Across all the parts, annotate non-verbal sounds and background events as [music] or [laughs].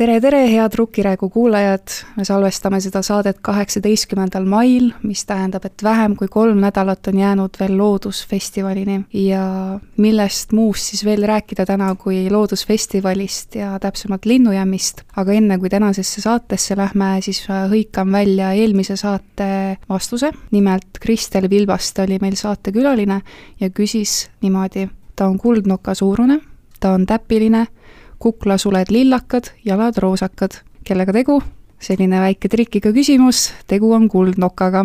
tere, tere, head Rukkiräägu kuulajad, me salvestame seda saadet kaheksateistkümnendal mail, mis tähendab, et vähem kui kolm nädalat on jäänud veel Loodusfestivalini. Ja millest muust siis veel rääkida täna kui Loodusfestivalist ja täpsemalt Linnujämmist. aga enne, kui tänasesse saatesse lähme, siis hõikan välja eelmise saate vastuse, nimelt Kristel Vilbast oli meil saatekülaline ja küsis niimoodi, ta on kuldnoka suurune, ta on täpiline kuklasuled lillakad, jalad roosakad. kellega tegu? selline väike trikiga küsimus, tegu on kuldnokaga.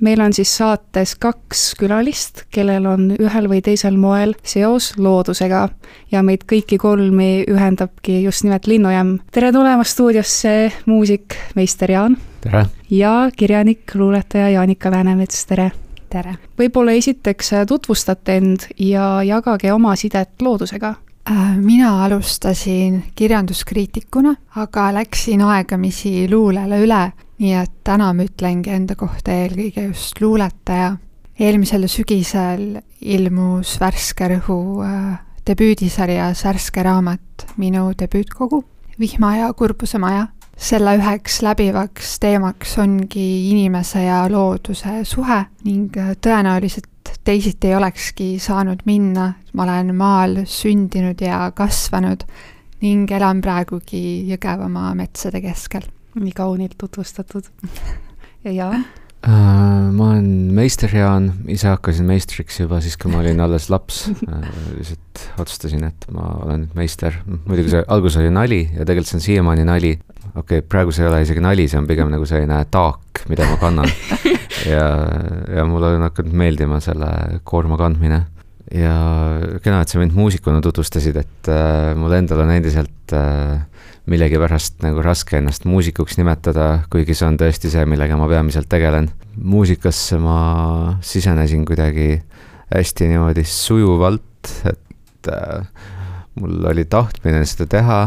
meil on siis saates kaks külalist, kellel on ühel või teisel moel seos loodusega ja meid kõiki kolmi ühendabki just nimelt Linnujämm. tere tulemast stuudiosse, muusik meister Jaan. tere! ja kirjanik, luuletaja Jaanika Läänemets, tere! tere! võib-olla esiteks tutvustate end ja jagage oma sidet loodusega Äh, mina alustasin kirjanduskriitikuna, aga läksin aegamisi luulele üle, nii et täna ma ütlengi enda kohta eelkõige just luuletaja. eelmisel sügisel ilmus Värske Rõhu äh, debüüdisarjas värske raamat Minu debüütkogu, Vihma ja kurbuse maja. selle üheks läbivaks teemaks ongi inimese ja looduse suhe ning äh, tõenäoliselt teisiti ei olekski saanud minna, ma olen maal sündinud ja kasvanud ning elan praegugi Jõgevamaa metsade keskel. nii kaunilt tutvustatud. ja Jaan uh,? ma olen meister Jaan, ise hakkasin meistriks juba siis, kui ma olin alles laps uh,. lihtsalt otsustasin, et ma olen nüüd meister, muidugi see algus oli nali ja tegelikult see on siiamaani nali. Okei okay,, praegu see ei ole isegi nali, see on pigem nagu selline taak, mida ma kannan [laughs] ja, ja mulle on hakanud meeldima selle koorma kandmine. ja kena, et sa mind muusikuna tutvustasid, et äh, mul endal on endiselt äh, millegipärast nagu raske ennast muusikuks nimetada, kuigi see on tõesti see, millega ma peamiselt tegelen. muusikasse ma sisenesin kuidagi hästi niimoodi sujuvalt, et äh, mul oli tahtmine seda teha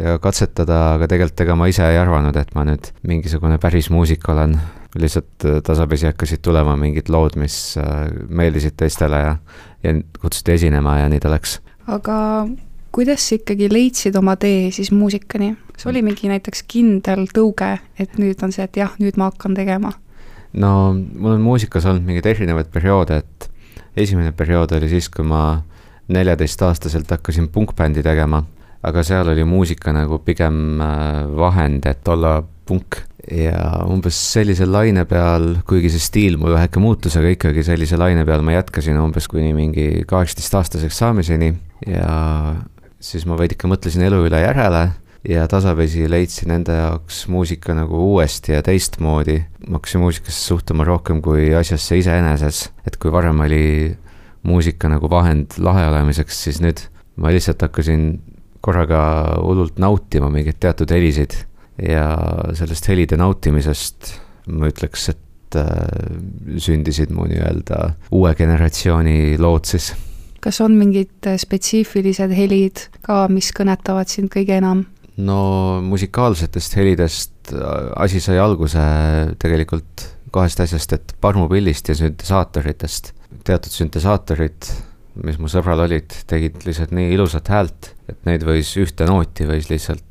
ja katsetada, aga tegelikult ega ma ise ei arvanud, et ma nüüd mingisugune päris muusik olen lihtsalt äh, tasapisi hakkasid tulema mingid lood, mis äh, meeldisid teistele ja, ja kutsuti esinema ja nii ta läks. aga kuidas sa ikkagi leidsid oma tee siis muusikani? kas oli mingi näiteks kindel tõuge, et nüüd on see, et jah, nüüd ma hakkan tegema? no mul on muusikas olnud mingeid erinevaid perioode, et esimene periood oli siis, kui ma neljateistaastaselt hakkasin punkbändi tegema, aga seal oli muusika nagu pigem äh, vahend, et olla punk. Ja umbes sellise laine peal, kuigi see stiil mul väheke muutus, aga ikkagi sellise laine peal ma jätkasin umbes kuni mingi kaheksateistaastaseks saamiseni. Ja siis ma veidike mõtlesin elu üle järele ja tasapisi leidsin enda jaoks muusika nagu uuesti ja teistmoodi. ma hakkasin muusikasse suhtuma rohkem kui asjasse iseeneses, et kui varem oli muusika nagu vahend lahe olemiseks, siis nüüd ma lihtsalt hakkasin korraga hullult nautima mingeid teatud helisid ja sellest helide nautimisest ma ütleks, et äh, sündisid mu nii-öelda uue generatsiooni lood siis. kas on mingid spetsiifilised helid ka, mis kõnetavad sind kõige enam? no musikaalsetest helidest äh, asi sai alguse tegelikult kahest asjast, et parmupillist ja süntesaatoritest. teatud süntesaatorid, mis mu sõbral olid, tegid lihtsalt nii ilusat häält, et neid võis ühte nooti võis lihtsalt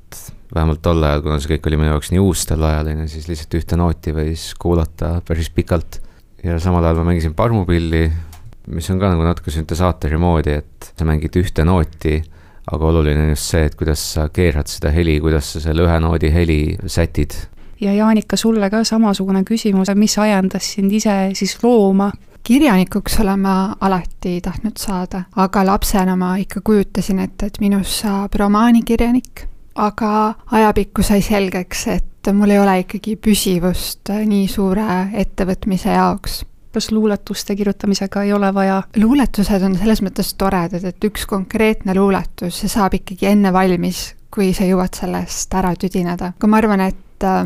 vähemalt tol ajal, kuna see kõik oli minu jaoks nii uus tol ajal, on ju, siis lihtsalt ühte nooti võis kuulata päris pikalt. ja samal ajal ma mängisin parmupilli, mis on ka nagu natuke süntesaatori moodi, et sa mängid ühte nooti, aga oluline on just see, et kuidas sa keerad seda heli, kuidas sa selle ühe noodi heli sätid. ja Jaanika, sulle ka samasugune küsimus, mis ajendas sind ise siis looma? Kirjanikuks olen ma alati tahtnud saada, aga lapsena ma ikka kujutasin ette, et minust saab romaanikirjanik aga ajapikku sai selgeks, et mul ei ole ikkagi püsivust nii suure ettevõtmise jaoks kas luuletuste kirjutamisega ei ole vaja? luuletused on selles mõttes toredad, et üks konkreetne luuletus, see saab ikkagi enne valmis, kui sa jõuad sellest ära tüdineda. aga ma arvan, et äh,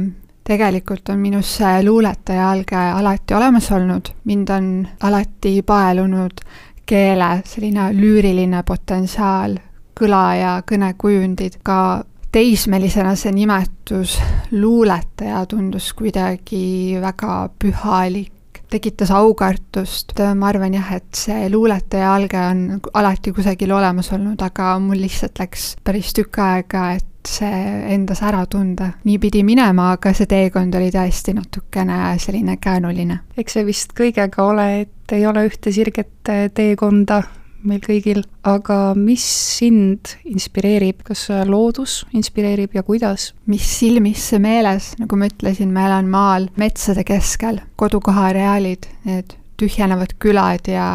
tegelikult on minus see luuletaja alge alati olemas olnud, mind on alati paelunud keele selline lüüriline potentsiaal, kõla ja kõnekujundid, ka teismelisena see nimetus luuletaja tundus kuidagi väga pühalik tekitas aukartust, ma arvan jah, et see luuletaja alge on alati kusagil olemas olnud, aga mul lihtsalt läks päris tükk aega, et see endas ära tunda. nii pidi minema, aga see teekond oli tõesti natukene selline käänuline. eks see vist kõigega ole, et ei ole ühte sirget teekonda meil kõigil, aga mis sind inspireerib, kas loodus inspireerib ja kuidas? mis silmisse meeles, nagu ma ütlesin, ma elan maal metsade keskel, kodukoha areaalid, need tühjenevad külad ja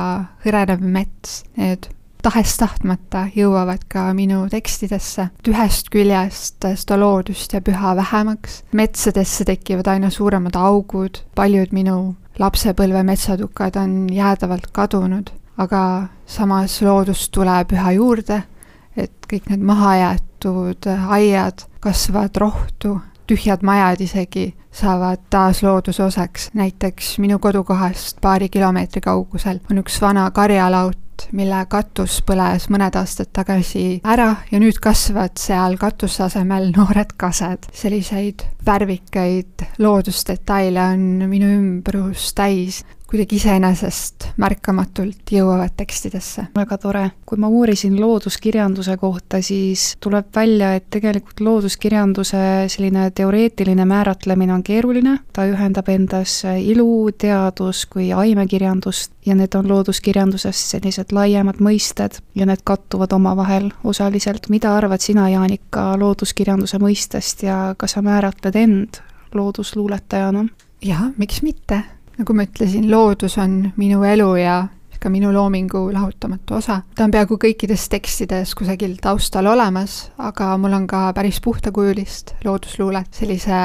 hõrenev mets, need tahes-tahtmata jõuavad ka minu tekstidesse. ühest küljest seda loodust jääb üha vähemaks, metsadesse tekivad aina suuremad augud, paljud minu lapsepõlve metsatukad on jäädavalt kadunud aga samas loodust tuleb üha juurde, et kõik need mahajäetud aiad kasvavad rohtu, tühjad majad isegi saavad taas looduse osaks. näiteks minu kodukohast paari kilomeetri kaugusel on üks vana karjalaut, mille katus põles mõned aastad tagasi ära ja nüüd kasvavad seal katuse asemel noored kased. selliseid värvikaid loodusdetaile on minu ümbrus täis kuidagi iseenesest märkamatult jõuavad tekstidesse. väga tore. kui ma uurisin looduskirjanduse kohta, siis tuleb välja, et tegelikult looduskirjanduse selline teoreetiline määratlemine on keeruline, ta ühendab endas ilu, teadus kui aimekirjandust ja need on looduskirjanduses sellised laiemad mõisted ja need kattuvad omavahel osaliselt. mida arvad sina, Jaanika, looduskirjanduse mõistest ja kas sa määratled end loodusluuletajana? jah, miks mitte nagu ma ütlesin, loodus on minu elu ja ka minu loomingu lahutamatu osa. ta on peaaegu kõikides tekstides kusagil taustal olemas, aga mul on ka päris puhtakujulist loodusluulet, sellise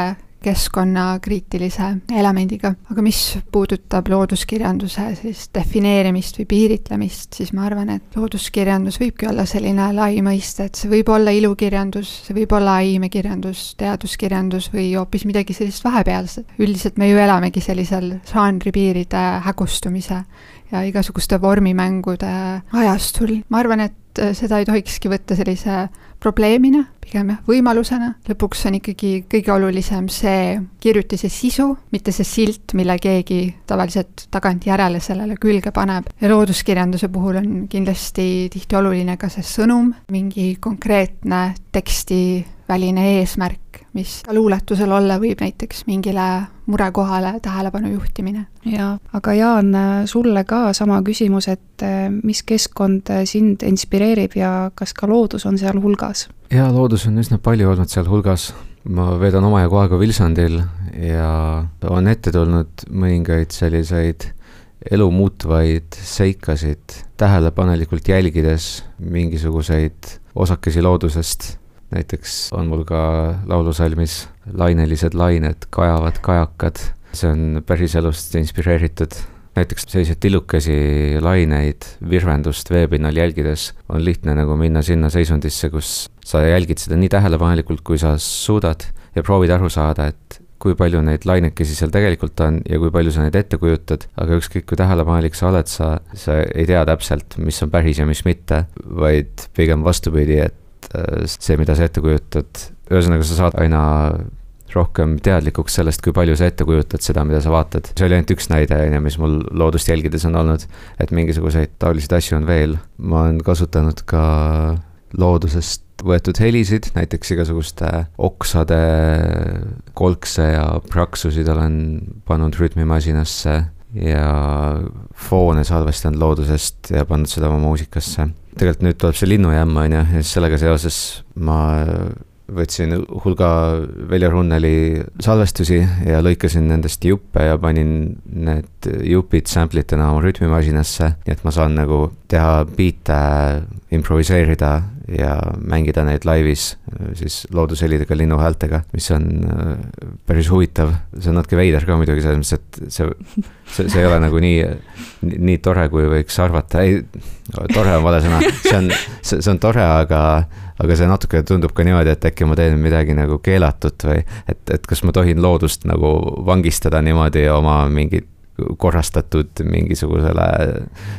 keskkonnakriitilise elemendiga. aga mis puudutab looduskirjanduse sellist defineerimist või piiritlemist, siis ma arvan, et looduskirjandus võibki olla selline lai mõiste, et see võib olla ilukirjandus, see võib olla aimekirjandus, teaduskirjandus või hoopis midagi sellist vahepealset. üldiselt me ju elamegi sellisel žanripiiride hägustumise ja igasuguste vormimängude ajastul. ma arvan, et seda ei tohikski võtta sellise probleemina, pigem jah, võimalusena. lõpuks on ikkagi kõige olulisem see kirjutise sisu, mitte see silt, mille keegi tavaliselt tagantjärele sellele külge paneb. ja looduskirjanduse puhul on kindlasti tihti oluline ka see sõnum, mingi konkreetne tekstiväline eesmärk, mis ka luuletusel olla võib, näiteks mingile murekohale tähelepanu juhtimine. jaa, aga Jaan, sulle ka sama küsimus, et eh, mis keskkond sind inspireerib ja kas ka loodus on seal hulgas? jaa, loodus on üsna palju olnud seal hulgas, ma veedan omajagu aega Vilsandil ja on ette tulnud mõningaid selliseid elu muutvaid seikasid tähelepanelikult jälgides mingisuguseid osakesi loodusest näiteks on mul ka laulusalmis Lainelised lained kajavad kajakad, see on päriselust inspireeritud. näiteks selliseid tillukesi laineid, virvendust veepinnal jälgides on lihtne nagu minna sinna seisundisse, kus sa jälgid seda nii tähelepanelikult, kui sa suudad ja proovid aru saada, et kui palju neid lainekesi seal tegelikult on ja kui palju sa neid ette kujutad, aga ükskõik kui tähelepanelik sa oled, sa, sa ei tea täpselt, mis on päris ja mis mitte, vaid pigem vastupidi, et see, mida sa ette kujutad, ühesõnaga sa saad aina rohkem teadlikuks sellest, kui palju sa ette kujutad seda, mida sa vaatad. see oli ainult üks näide, on ju, mis mul loodust jälgides on olnud, et mingisuguseid taolisi asju on veel. ma olen kasutanud ka loodusest võetud helisid, näiteks igasuguste oksade kolkse ja praksusid olen pannud rütmimasinasse ja foone salvestanud loodusest ja pannud seda oma muusikasse. Tegelikult nüüd tuleb see linnujämm, on ju, ja siis sellega seoses ma võtsin hulga Veljo Runneli salvestusi ja lõikasin nendest juppe ja panin need jupid sample itena oma rütmimasinasse, nii et ma saan nagu teha biite, improviseerida ja mängida neid laivis siis loodushelidega, linnuhäältega, mis on äh, päris huvitav. see on natuke veider ka muidugi selles mõttes, et see, see, see ei ole nagu nii, nii tore, kui võiks arvata, ei, tore on vale sõna, see on, see, on tore, aga, aga see natuke tundub ka niimoodi, et äkki ma teen midagi nagu keelatut või et, et kas ma tohin loodust nagu vangistada niimoodi oma mingit korrastatud mingisugusele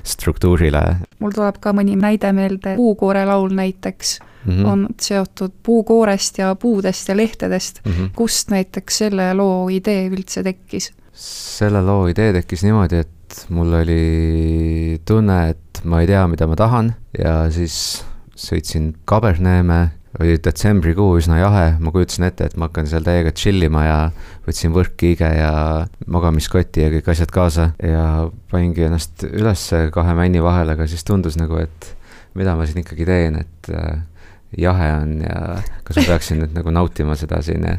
struktuurile. mul tuleb ka mõni näide meelde, Puukoore laul näiteks mm -hmm. on seotud puukoorest ja puudest ja lehtedest mm. -hmm. kust näiteks selle loo idee üldse tekkis? selle loo idee tekkis niimoodi, et mul oli tunne, et ma ei tea, mida ma tahan ja siis sõitsin Kaberneeme oli detsembrikuu üsna jahe, ma kujutasin ette, et ma hakkan seal täiega chill ima ja võtsin võrkkiige ja magamiskoti ja kõik asjad kaasa ja paningi ennast üles kahe männi vahel, aga siis tundus nagu, et mida ma siin ikkagi teen, et äh, jahe on ja kas ma peaksin nüüd nagu nautima seda siin ja,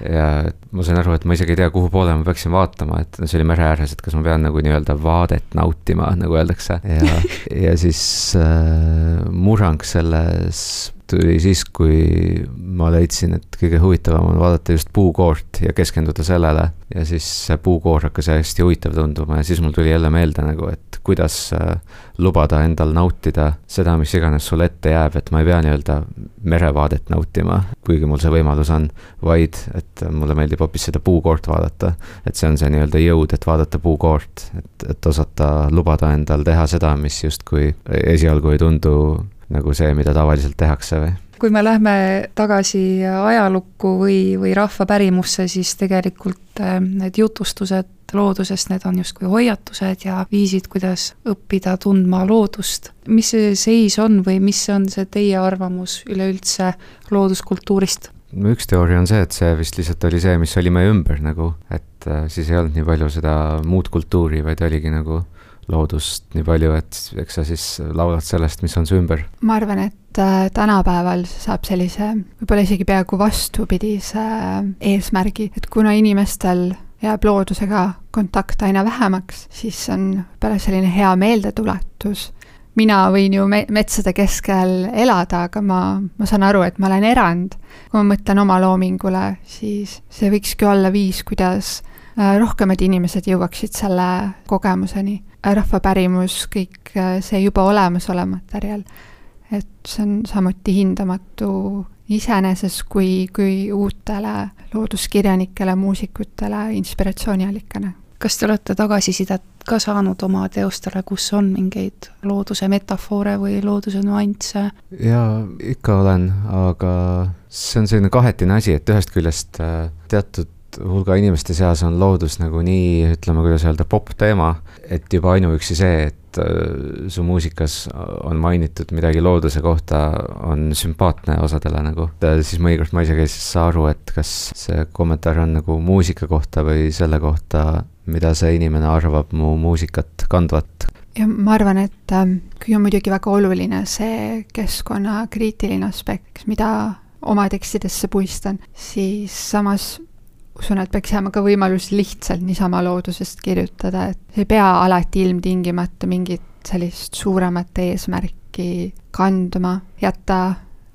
ja ma sain aru, et ma isegi ei tea, kuhu poole ma peaksin vaatama, et no see oli mere ääres, et kas ma pean nagu nii-öelda vaadet nautima, nagu öeldakse. ja, ja siis äh, murrang selles tuli siis, kui ma leidsin, et kõige huvitavam on vaadata just puukoort ja keskenduda sellele. ja siis see puukoor hakkas hästi huvitav tunduma ja siis mul tuli jälle meelde nagu, et kuidas äh, lubada endal nautida seda, mis iganes sulle ette jääb, et ma ei pea nii-öelda merevaadet nautima, kuigi mul see võimalus on, vaid et mulle meeldib hoopis seda puukoort vaadata. et see on see nii-öelda jõud, et vaadata puukoort, et, et osata lubada endal teha seda, mis justkui esialgu ei tundu nagu see, mida tavaliselt tehakse või? kui me lähme tagasi ajalukku või, või rahvapärimusse, siis tegelikult äh, need jutustused loodusest, need on justkui hoiatused ja viisid, kuidas õppida tundma loodust. mis see seis on või mis on see teie arvamus üleüldse looduskultuurist? no üks teooria on see, et see vist lihtsalt oli see, mis oli meie ümber nagu, et äh, siis ei olnud nii palju seda muud kultuuri, vaid oligi nagu loodust nii palju, et eks sa siis laulad sellest, mis on su ümber. ma arvan, et äh, tänapäeval saab sellise võib-olla isegi peaaegu vastupidise äh, eesmärgi, et kuna inimestel jääb loodusega kontakt aina vähemaks, siis on võib-olla selline hea meeldetuletus. mina võin ju me-, metsade keskel elada, aga ma, ma saan aru, et ma olen erand. kui ma mõtlen oma loomingule, siis see võikski olla viis, kuidas äh, rohkemad inimesed jõuaksid selle kogemuseni rahvapärimus, kõik äh, see juba olemasolev materjal. et see on samuti hindamatu iseenesest kui, kui uutele looduskirjanikele, muusikutele inspiratsiooniallikana. kas te olete tagasisidet ka saanud oma teostele, kus on mingeid looduse metafoore või looduse nüansse? jaa, ikka olen, aga see on selline kahetine asi, et ühest küljest äh, teatud hulga inimeste seas on loodus nagu nii, ütleme, kuidas öelda, popp teema, et juba ainuüksi see, et äh, su muusikas on mainitud midagi looduse kohta, on sümpaatne osadele nagu. siis mõnikord ma isegi ei saa aru, et kas see kommentaar on nagu muusika kohta või selle kohta, mida see inimene arvab mu muusikat kandvat. ja ma arvan, et äh, kui on muidugi väga oluline see keskkonnakriitiline aspekt, mida oma tekstidesse puistan, siis samas usun, et peaks jääma ka võimalus lihtsalt niisama loodusest kirjutada, et ei pea alati ilmtingimata mingit sellist suuremat eesmärki kandma, jätta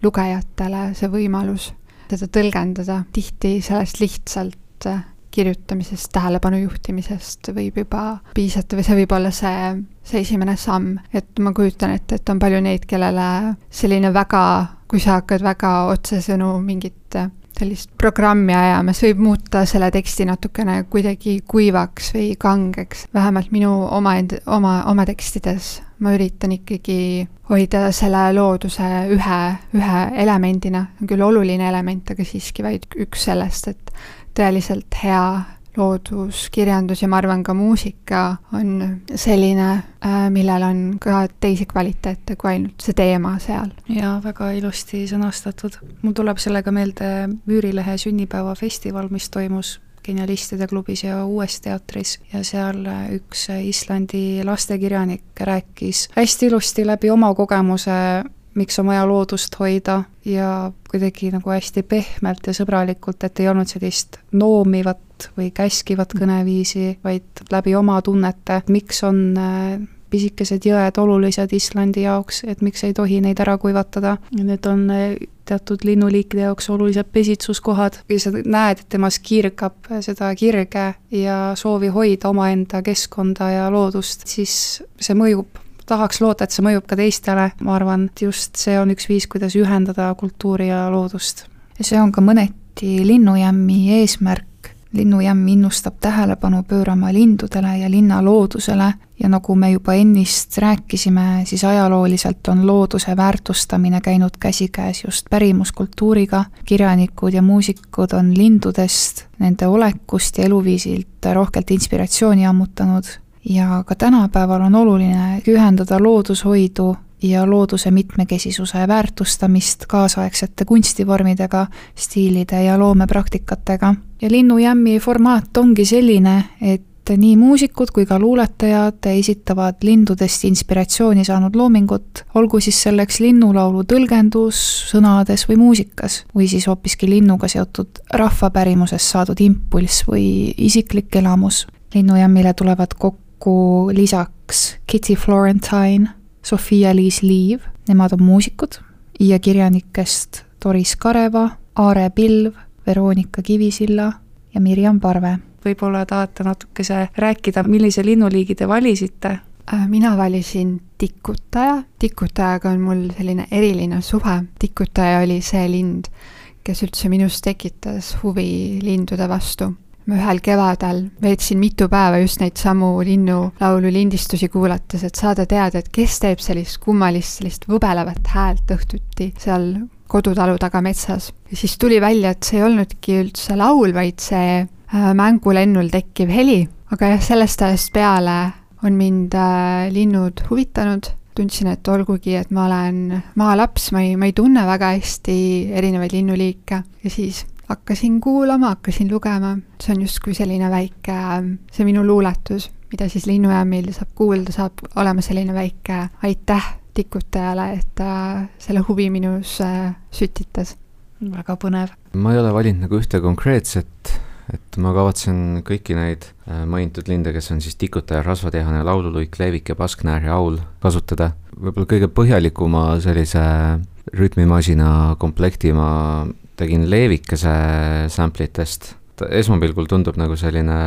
lugejatele see võimalus teda tõlgendada. tihti sellest lihtsalt kirjutamisest, tähelepanu juhtimisest võib juba piisata või see võib olla see, see esimene samm. et ma kujutan ette, et on palju neid, kellele selline väga, kui sa hakkad väga otsesõnu mingit sellist programmi ajamas võib muuta selle teksti natukene kuidagi kuivaks või kangeks, vähemalt minu oma, oma, oma tekstides ma üritan ikkagi hoida selle looduse ühe, ühe elemendina, küll oluline element, aga siiski vaid üks sellest, et tõeliselt hea looduskirjandus ja ma arvan, ka muusika on selline, äh, millel on ka teisi kvaliteete kui ainult see teema seal. jaa, väga ilusti sõnastatud. mul tuleb sellega meelde Vüürilehe sünnipäevafestival, mis toimus genialistide klubis ja Uues teatris ja seal üks Islandi lastekirjanik rääkis hästi ilusti läbi oma kogemuse miks on vaja loodust hoida ja kuidagi nagu hästi pehmelt ja sõbralikult, et ei olnud sellist noomivat või käskivat kõneviisi, vaid läbi oma tunnete, miks on äh, pisikesed jõed olulised Islandi jaoks, et miks ei tohi neid ära kuivatada. Need on äh, teatud linnuliikide jaoks olulised pesitsuskohad. kui sa näed, et temas kirgab seda kirge ja soovi hoida omaenda keskkonda ja loodust, siis see mõjub tahaks loota, et see mõjub ka teistele, ma arvan, et just see on üks viis, kuidas ühendada kultuuri ja loodust. ja see on ka mõneti linnujämmi eesmärk, linnujämm innustab tähelepanu pöörama lindudele ja linna loodusele ja nagu me juba ennist rääkisime, siis ajalooliselt on looduse väärtustamine käinud käsikäes just pärimuskultuuriga, kirjanikud ja muusikud on lindudest, nende olekust ja eluviisilt rohkelt inspiratsiooni ammutanud ja ka tänapäeval on oluline ühendada loodushoidu ja looduse mitmekesisuse väärtustamist kaasaegsete kunstivormidega, stiilide ja loomepraktikatega. Ja linnujämmi formaat ongi selline, et nii muusikud kui ka luuletajad esitavad lindudest inspiratsiooni saanud loomingut, olgu siis selleks linnulaulu tõlgendus sõnades või muusikas, või siis hoopiski linnuga seotud rahvapärimusest saadud impulss või isiklik elamus. linnujämmile tulevad kokku lisaks Kitty Florentine, Sofia-Liis Liiv, nemad on muusikud, ja kirjanikest Doris Kareva, Aare Pilv, Veronika Kivisilla ja Mirjam Parve. võib-olla tahate natukese rääkida, millise linnuliigi te valisite? Äh, mina valisin tikutaja, tikutajaga on mul selline eriline suhe, tikutaja oli see lind, kes üldse minus tekitas huvi lindude vastu ma ühel kevadel veetsin mitu päeva just neid samu linnulaulu lindistusi kuulates, et saada teada, et kes teeb sellist kummalist, sellist võbelevat häält õhtuti seal kodutalu taga metsas. ja siis tuli välja, et see ei olnudki üldse laul, vaid see äh, mängulennul tekkiv heli, aga jah, sellest ajast peale on mind äh, linnud huvitanud. Tundsin, et olgugi, et ma olen maalaps, ma ei, ma ei tunne väga hästi erinevaid linnuliike. Ja siis hakkasin kuulama, hakkasin lugema, see on justkui selline väike, see minu luuletus, mida siis linnujäämil saab kuulda, saab olema selline väike aitäh tikutajale, et ta selle huvi minus äh, sütitas. väga põnev. ma ei ole valinud nagu ühte konkreetset, et ma kavatsen kõiki neid äh, mainitud linde, kes on siis tikutaja, rasvatihane, laululuik, leevik ja pasknäär ja aul, kasutada. võib-olla kõige põhjalikuma sellise rütmimasina komplekti ma tegin leevikese sample itest. esmapilgul tundub nagu selline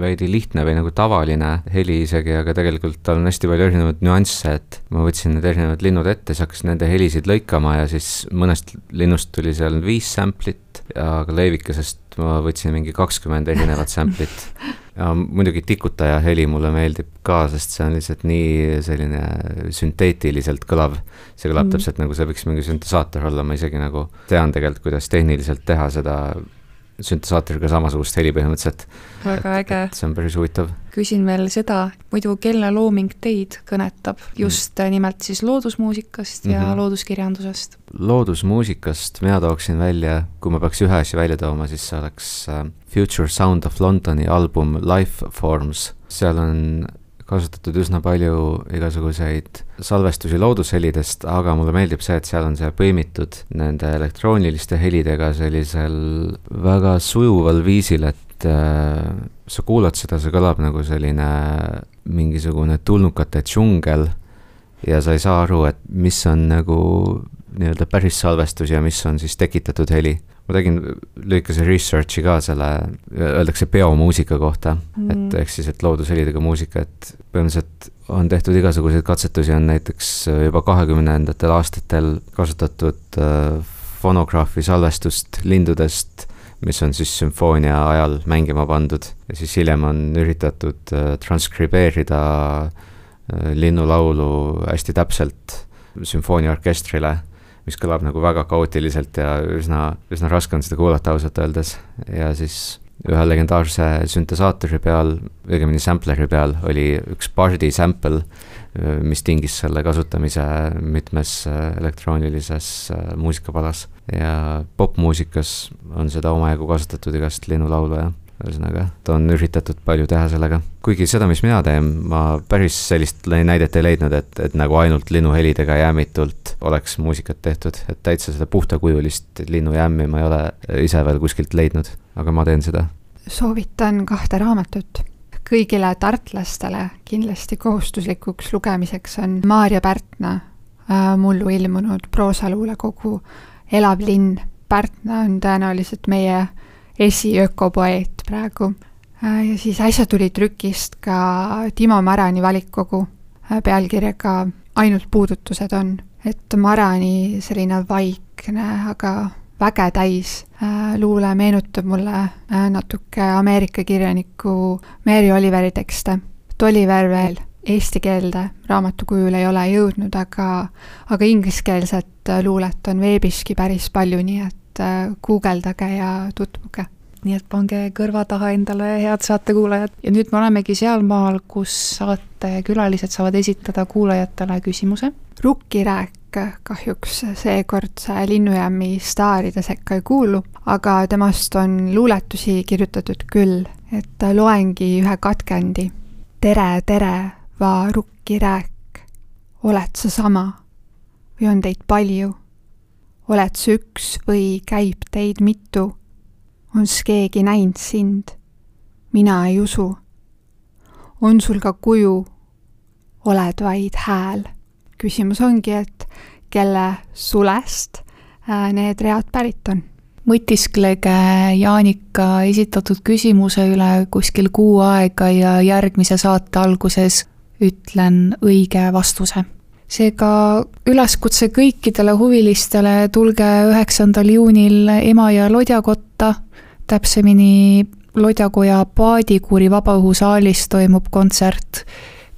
veidi lihtne või nagu tavaline heli isegi, aga tegelikult tal on hästi palju erinevaid nüansse, et ma võtsin need erinevad linnud ette, siis hakkasin nende helisid lõikama ja siis mõnest linnust tuli seal viis sample'it ja ka leevikesest ma võtsin mingi kakskümmend erinevat sample'it ja muidugi tikutaja heli mulle meeldib ka, sest see on lihtsalt nii selline sünteetiliselt kõlav. see kõlab mm. täpselt nagu see võiks mingi süntesaator olla, ma isegi nagu tean tegelikult, kuidas tehniliselt teha seda süntesaatoriga samasugust heli põhimõtteliselt. väga et, äge. see on päris huvitav. küsin veel seda, muidu kelle looming teid kõnetab, just mm. nimelt siis loodusmuusikast ja mm -hmm. looduskirjandusest? loodusmuusikast mina tooksin välja, kui ma peaks ühe asja välja tooma, siis see oleks äh, Future Sound of Londoni album Life Forms, seal on kasutatud üsna palju igasuguseid salvestusi loodushelidest, aga mulle meeldib see, et seal on see põimitud nende elektrooniliste helidega sellisel väga sujuval viisil, et äh, sa kuulad seda, see kõlab nagu selline mingisugune tulnukate džungel ja sa ei saa aru, et mis on nagu nii-öelda päris salvestus ja mis on siis tekitatud heli ma tegin lühikese research'i ka selle, öeldakse peomuusika kohta. Mm., et ehk siis, et loodushelidega muusika, et põhimõtteliselt on tehtud igasuguseid katsetusi, on näiteks juba kahekümnendatel aastatel kasutatud äh, fonograafi salvestust lindudest, mis on siis sümfoonia ajal mängima pandud. Ja siis hiljem on üritatud äh, transkribeerida äh, linnulaulu hästi täpselt sümfooniaorkestrile mis kõlab nagu väga kaootiliselt ja üsna, üsna raske on seda kuulata ausalt öeldes. ja siis ühe legendaarse süntesaatori peal, õigemini sampleri peal oli üks Bardi sample, mis tingis selle kasutamise mitmes elektroonilises muusikapalas. ja popmuusikas on seda omajagu kasutatud igast linnulaulu ja ühesõnaga, ta on üritatud palju teha sellega. kuigi seda, mis mina teen, ma päris sellist näidet ei leidnud, et, et nagu ainult linnuhelidega jäämitult oleks muusikat tehtud, et täitsa seda puhtakujulist linnujämmi ma ei ole ise veel kuskilt leidnud, aga ma teen seda. soovitan kahte raamatut. kõigile tartlastele kindlasti kohustuslikuks lugemiseks on Maarja Pärtna äh, mullu ilmunud proosaluulekogu Elav linn. Pärtna on tõenäoliselt meie esiökopoeet praegu. Äh, ja siis äsja tuli trükist ka Timo Marani valikkogu äh, pealkirjaga Ainult puudutused on, et Marani selline vaikne, aga väge täis. luule meenutab mulle natuke Ameerika kirjaniku Mary Oliveri tekste. Oliver veel eesti keelde raamatu kujul ei ole jõudnud, aga, aga ingliskeelset luulet on veebiski päris palju, nii et guugeldage ja tutvuge nii et pange kõrva taha endale, head saatekuulajad. ja nüüd me olemegi sealmaal, kus saatekülalised saavad esitada kuulajatele küsimuse. rukkirääk kahjuks seekordse Linnujäämi staaride sekka ei kuulu, aga temast on luuletusi kirjutatud küll, et loengi ühe katkendi. tere, tere, va rukkirääk, oled sa sama või on teid palju? oled sa üks või käib teid mitu? Ons keegi näinud sind? mina ei usu. on sul ka kuju? oled vaid hääl? küsimus ongi, et kelle sulest äh, need read pärit on? mõtisklege Jaanika esitatud küsimuse üle kuskil kuu aega ja järgmise saate alguses ütlen õige vastuse seega üleskutse kõikidele huvilistele, tulge üheksandal juunil Emajõe lodjakotta, täpsemini Lodjakoja paadikuuri vabaõhusaalis toimub kontsert.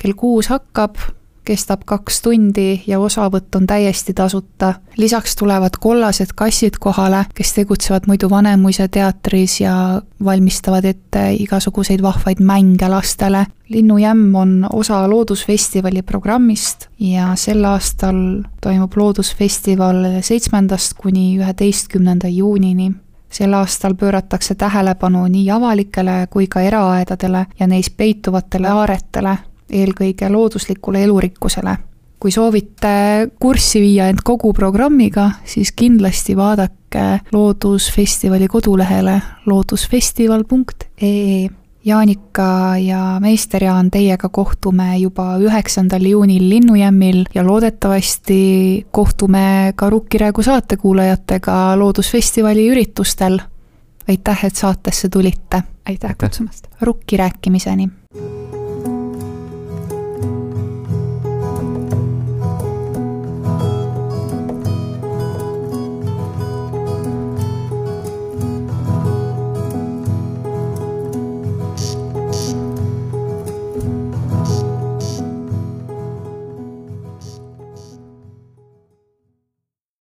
kell kuus hakkab, kestab kaks tundi ja osavõtt on täiesti tasuta. lisaks tulevad kollased kassid kohale, kes tegutsevad muidu Vanemuise teatris ja valmistavad ette igasuguseid vahvaid mänge lastele. linnujämm on osa Loodusfestivali programmist ja sel aastal toimub Loodusfestival seitsmendast kuni üheteistkümnenda juunini sel aastal pööratakse tähelepanu nii avalikele kui ka eraaedadele ja neis peituvatele aaretele, eelkõige looduslikule elurikkusele. kui soovite kurssi viia end kogu programmiga, siis kindlasti vaadake Loodusfestivali kodulehele loodusfestival.ee Jaanika ja meister Jaan, teiega kohtume juba üheksandal juunil Linnujämmil ja loodetavasti kohtume ka Rukkiräägu saatekuulajatega Loodusfestivali üritustel. aitäh, et saatesse tulite! aitäh kutsumast! rukki rääkimiseni!